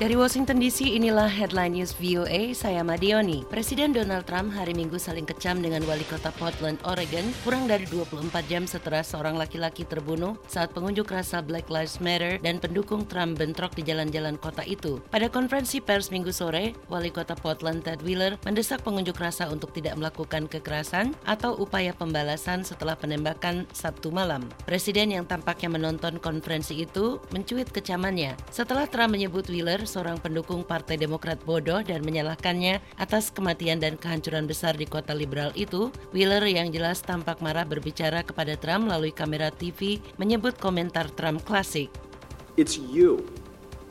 Dari Washington DC, inilah headline news VOA, saya Madioni. Presiden Donald Trump hari Minggu saling kecam dengan wali kota Portland, Oregon, kurang dari 24 jam setelah seorang laki-laki terbunuh saat pengunjuk rasa Black Lives Matter dan pendukung Trump bentrok di jalan-jalan kota itu. Pada konferensi pers Minggu sore, wali kota Portland, Ted Wheeler, mendesak pengunjuk rasa untuk tidak melakukan kekerasan atau upaya pembalasan setelah penembakan Sabtu malam. Presiden yang tampaknya menonton konferensi itu mencuit kecamannya setelah Trump menyebut Wheeler seorang pendukung Partai Demokrat bodoh dan menyalahkannya atas kematian dan kehancuran besar di kota liberal itu, Wheeler yang jelas tampak marah berbicara kepada Trump melalui kamera TV menyebut komentar Trump klasik. It's you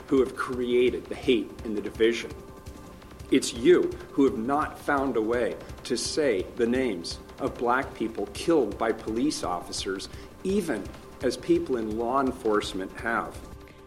who have created the hate and the division. It's you who have not found a way to say the names of black people killed by police officers, even as people in law enforcement have.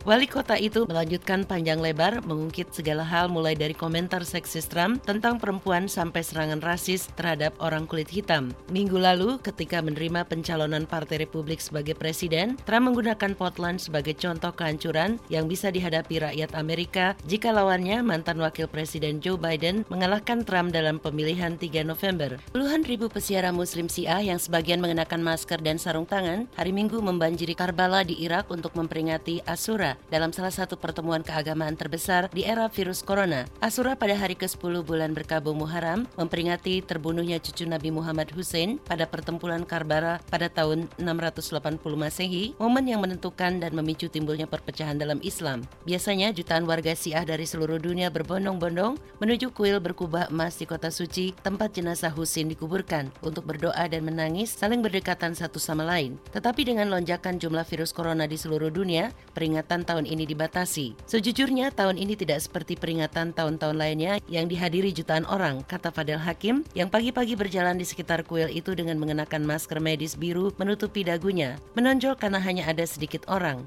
Wali kota itu melanjutkan panjang lebar mengungkit segala hal mulai dari komentar seksis Trump tentang perempuan sampai serangan rasis terhadap orang kulit hitam. Minggu lalu ketika menerima pencalonan Partai Republik sebagai presiden, Trump menggunakan Portland sebagai contoh kehancuran yang bisa dihadapi rakyat Amerika jika lawannya mantan wakil presiden Joe Biden mengalahkan Trump dalam pemilihan 3 November. Puluhan ribu peziarah muslim Syiah yang sebagian mengenakan masker dan sarung tangan hari Minggu membanjiri Karbala di Irak untuk memperingati Asura dalam salah satu pertemuan keagamaan terbesar di era virus corona. Asura pada hari ke-10 bulan berkabung Muharram memperingati terbunuhnya cucu Nabi Muhammad Hussein pada pertempuran Karbala pada tahun 680 Masehi, momen yang menentukan dan memicu timbulnya perpecahan dalam Islam. Biasanya jutaan warga Syiah dari seluruh dunia berbondong-bondong menuju kuil berkubah emas di kota suci tempat jenazah Hussein dikuburkan untuk berdoa dan menangis saling berdekatan satu sama lain. Tetapi dengan lonjakan jumlah virus corona di seluruh dunia, peringatan tahun ini dibatasi. Sejujurnya tahun ini tidak seperti peringatan tahun-tahun lainnya yang dihadiri jutaan orang, kata Fadel Hakim yang pagi-pagi berjalan di sekitar kuil itu dengan mengenakan masker medis biru menutupi dagunya, menonjol karena hanya ada sedikit orang.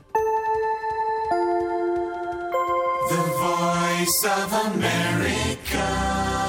The Voice of America.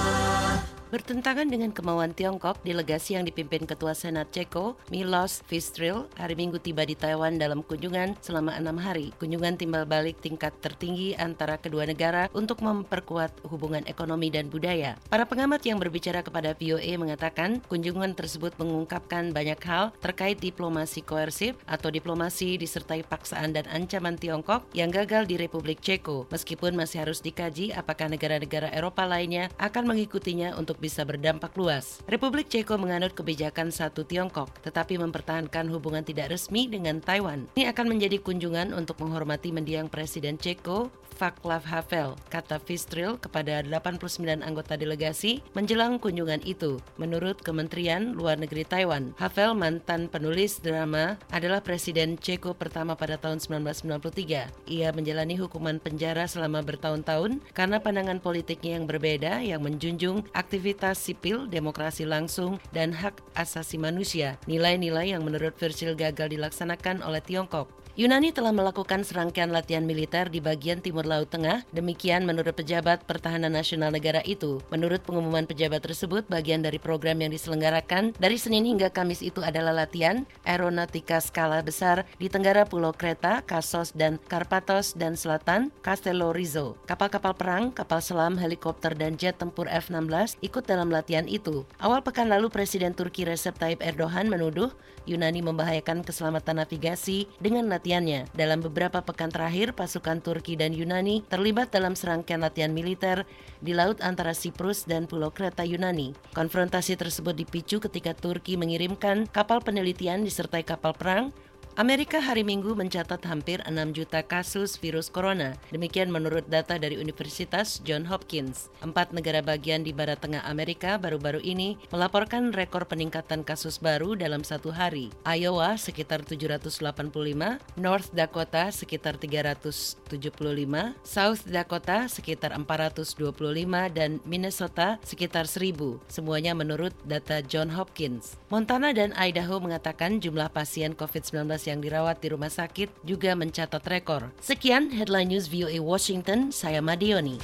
Bertentangan dengan kemauan Tiongkok, delegasi yang dipimpin Ketua Senat Ceko, Milos Fistril, hari Minggu tiba di Taiwan dalam kunjungan selama enam hari. Kunjungan timbal balik tingkat tertinggi antara kedua negara untuk memperkuat hubungan ekonomi dan budaya. Para pengamat yang berbicara kepada VOA mengatakan kunjungan tersebut mengungkapkan banyak hal terkait diplomasi koersif atau diplomasi disertai paksaan dan ancaman Tiongkok yang gagal di Republik Ceko, meskipun masih harus dikaji apakah negara-negara Eropa lainnya akan mengikutinya untuk bisa berdampak luas. Republik Ceko menganut kebijakan satu Tiongkok, tetapi mempertahankan hubungan tidak resmi dengan Taiwan. Ini akan menjadi kunjungan untuk menghormati mendiang Presiden Ceko, Vaclav Havel, kata Fistril kepada 89 anggota delegasi menjelang kunjungan itu. Menurut Kementerian Luar Negeri Taiwan, Havel mantan penulis drama adalah Presiden Ceko pertama pada tahun 1993. Ia menjalani hukuman penjara selama bertahun-tahun karena pandangan politiknya yang berbeda yang menjunjung aktivitas aktivitas sipil, demokrasi langsung, dan hak asasi manusia, nilai-nilai yang menurut Virgil gagal dilaksanakan oleh Tiongkok. Yunani telah melakukan serangkaian latihan militer di bagian timur Laut Tengah, demikian menurut pejabat pertahanan nasional negara itu. Menurut pengumuman pejabat tersebut, bagian dari program yang diselenggarakan dari Senin hingga Kamis itu adalah latihan aeronautika skala besar di Tenggara Pulau Kreta, Kasos, dan Karpathos dan Selatan, Castello Rizzo. Kapal-kapal perang, kapal selam, helikopter, dan jet tempur F-16 ikut dalam latihan itu. Awal pekan lalu Presiden Turki Recep Tayyip Erdogan menuduh Yunani membahayakan keselamatan navigasi dengan latihan latihannya. Dalam beberapa pekan terakhir, pasukan Turki dan Yunani terlibat dalam serangkaian latihan militer di laut antara Siprus dan Pulau Kreta Yunani. Konfrontasi tersebut dipicu ketika Turki mengirimkan kapal penelitian disertai kapal perang Amerika hari Minggu mencatat hampir 6 juta kasus virus corona. Demikian menurut data dari Universitas John Hopkins. Empat negara bagian di barat tengah Amerika baru-baru ini melaporkan rekor peningkatan kasus baru dalam satu hari. Iowa sekitar 785, North Dakota sekitar 375, South Dakota sekitar 425, dan Minnesota sekitar 1000. Semuanya menurut data John Hopkins. Montana dan Idaho mengatakan jumlah pasien COVID-19 yang dirawat di rumah sakit juga mencatat rekor. Sekian headline news VOA Washington, saya Madioni.